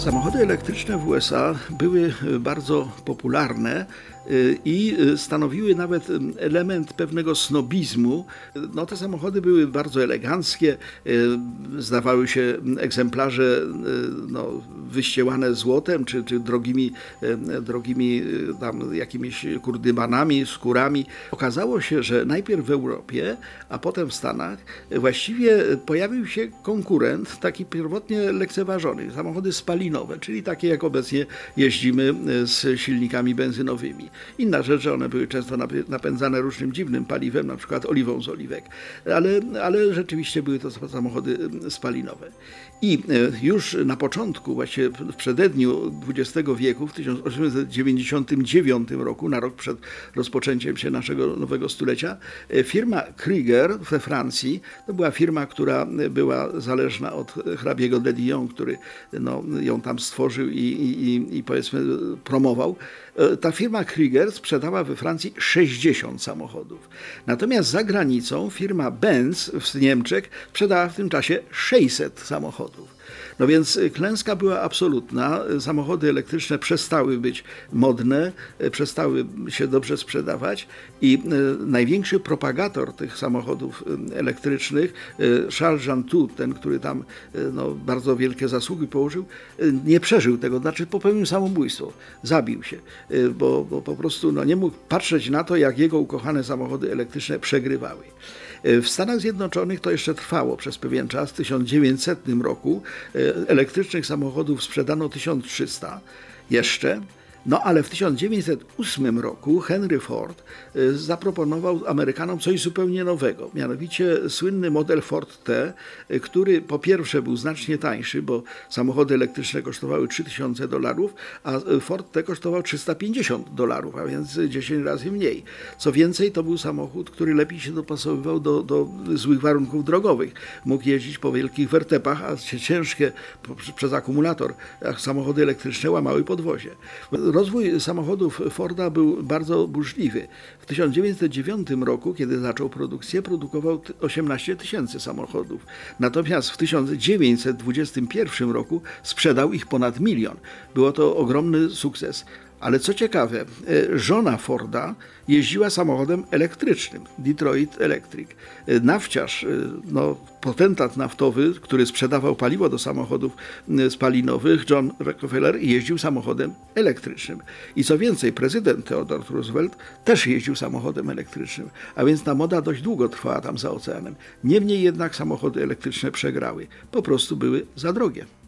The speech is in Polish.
Samochody elektryczne w USA były bardzo popularne y, i y, stanowiły nawet element pewnego snobizmu. No, te samochody były bardzo eleganckie, zdawały się egzemplarze no, wyściełane złotem czy, czy drogimi, drogimi tam jakimiś kurdybanami, skórami. Okazało się, że najpierw w Europie, a potem w Stanach właściwie pojawił się konkurent taki pierwotnie lekceważony. Samochody spalinowe czyli takie jak obecnie jeździmy e, z silnikami benzynowymi. Inna rzecz, że one były często napędzane różnym dziwnym paliwem, na przykład oliwą z oliwek, ale, ale rzeczywiście były to samochody e, spalinowe. I e, już na początku, właśnie w przededniu XX wieku, w 1899 roku, na rok przed rozpoczęciem się naszego nowego stulecia, firma Krieger we Francji, to była firma, która była zależna od hrabiego de Dion, który no, ją tam stworzył i, i, i powiedzmy promował. E, ta firma Krieger sprzedała we Francji 60 samochodów. Natomiast za granicą firma Benz w Niemczech sprzedała w tym czasie 600 samochodów. No więc y, klęska była absolutna. Samochody elektryczne przestały być modne, y, przestały się dobrze sprzedawać i y, największy propagator tych samochodów elektrycznych, Charles Jantou, ten, który tam no, bardzo wielkie zasługi położył, nie przeżył tego, znaczy popełnił samobójstwo, zabił się, bo, bo po prostu no, nie mógł patrzeć na to, jak jego ukochane samochody elektryczne przegrywały. W Stanach Zjednoczonych to jeszcze trwało przez pewien czas. W 1900 roku elektrycznych samochodów sprzedano 1300 jeszcze. No ale w 1908 roku Henry Ford y, zaproponował Amerykanom coś zupełnie nowego, mianowicie słynny model Ford T, y, który po pierwsze był znacznie tańszy, bo samochody elektryczne kosztowały 3000 dolarów, a y, Ford T kosztował 350 dolarów, a więc 10 razy mniej. Co więcej, to był samochód, który lepiej się dopasowywał do, do złych warunków drogowych. Mógł jeździć po wielkich wertepach, a ciężkie przez akumulator samochody elektryczne łamały podwozie Rozwój samochodów Forda był bardzo burzliwy. W 1909 roku, kiedy zaczął produkcję, produkował 18 tysięcy samochodów. Natomiast w 1921 roku sprzedał ich ponad milion. Było to ogromny sukces. Ale co ciekawe, e, żona Forda jeździła samochodem elektrycznym, Detroit Electric. E, nawciarz, e, no, potentat naftowy, który sprzedawał paliwo do samochodów spalinowych, John Rockefeller, jeździł samochodem elektrycznym. I co więcej, prezydent Theodore Roosevelt też jeździł samochodem elektrycznym, a więc ta moda dość długo trwała tam za oceanem. Niemniej jednak samochody elektryczne przegrały, po prostu były za drogie.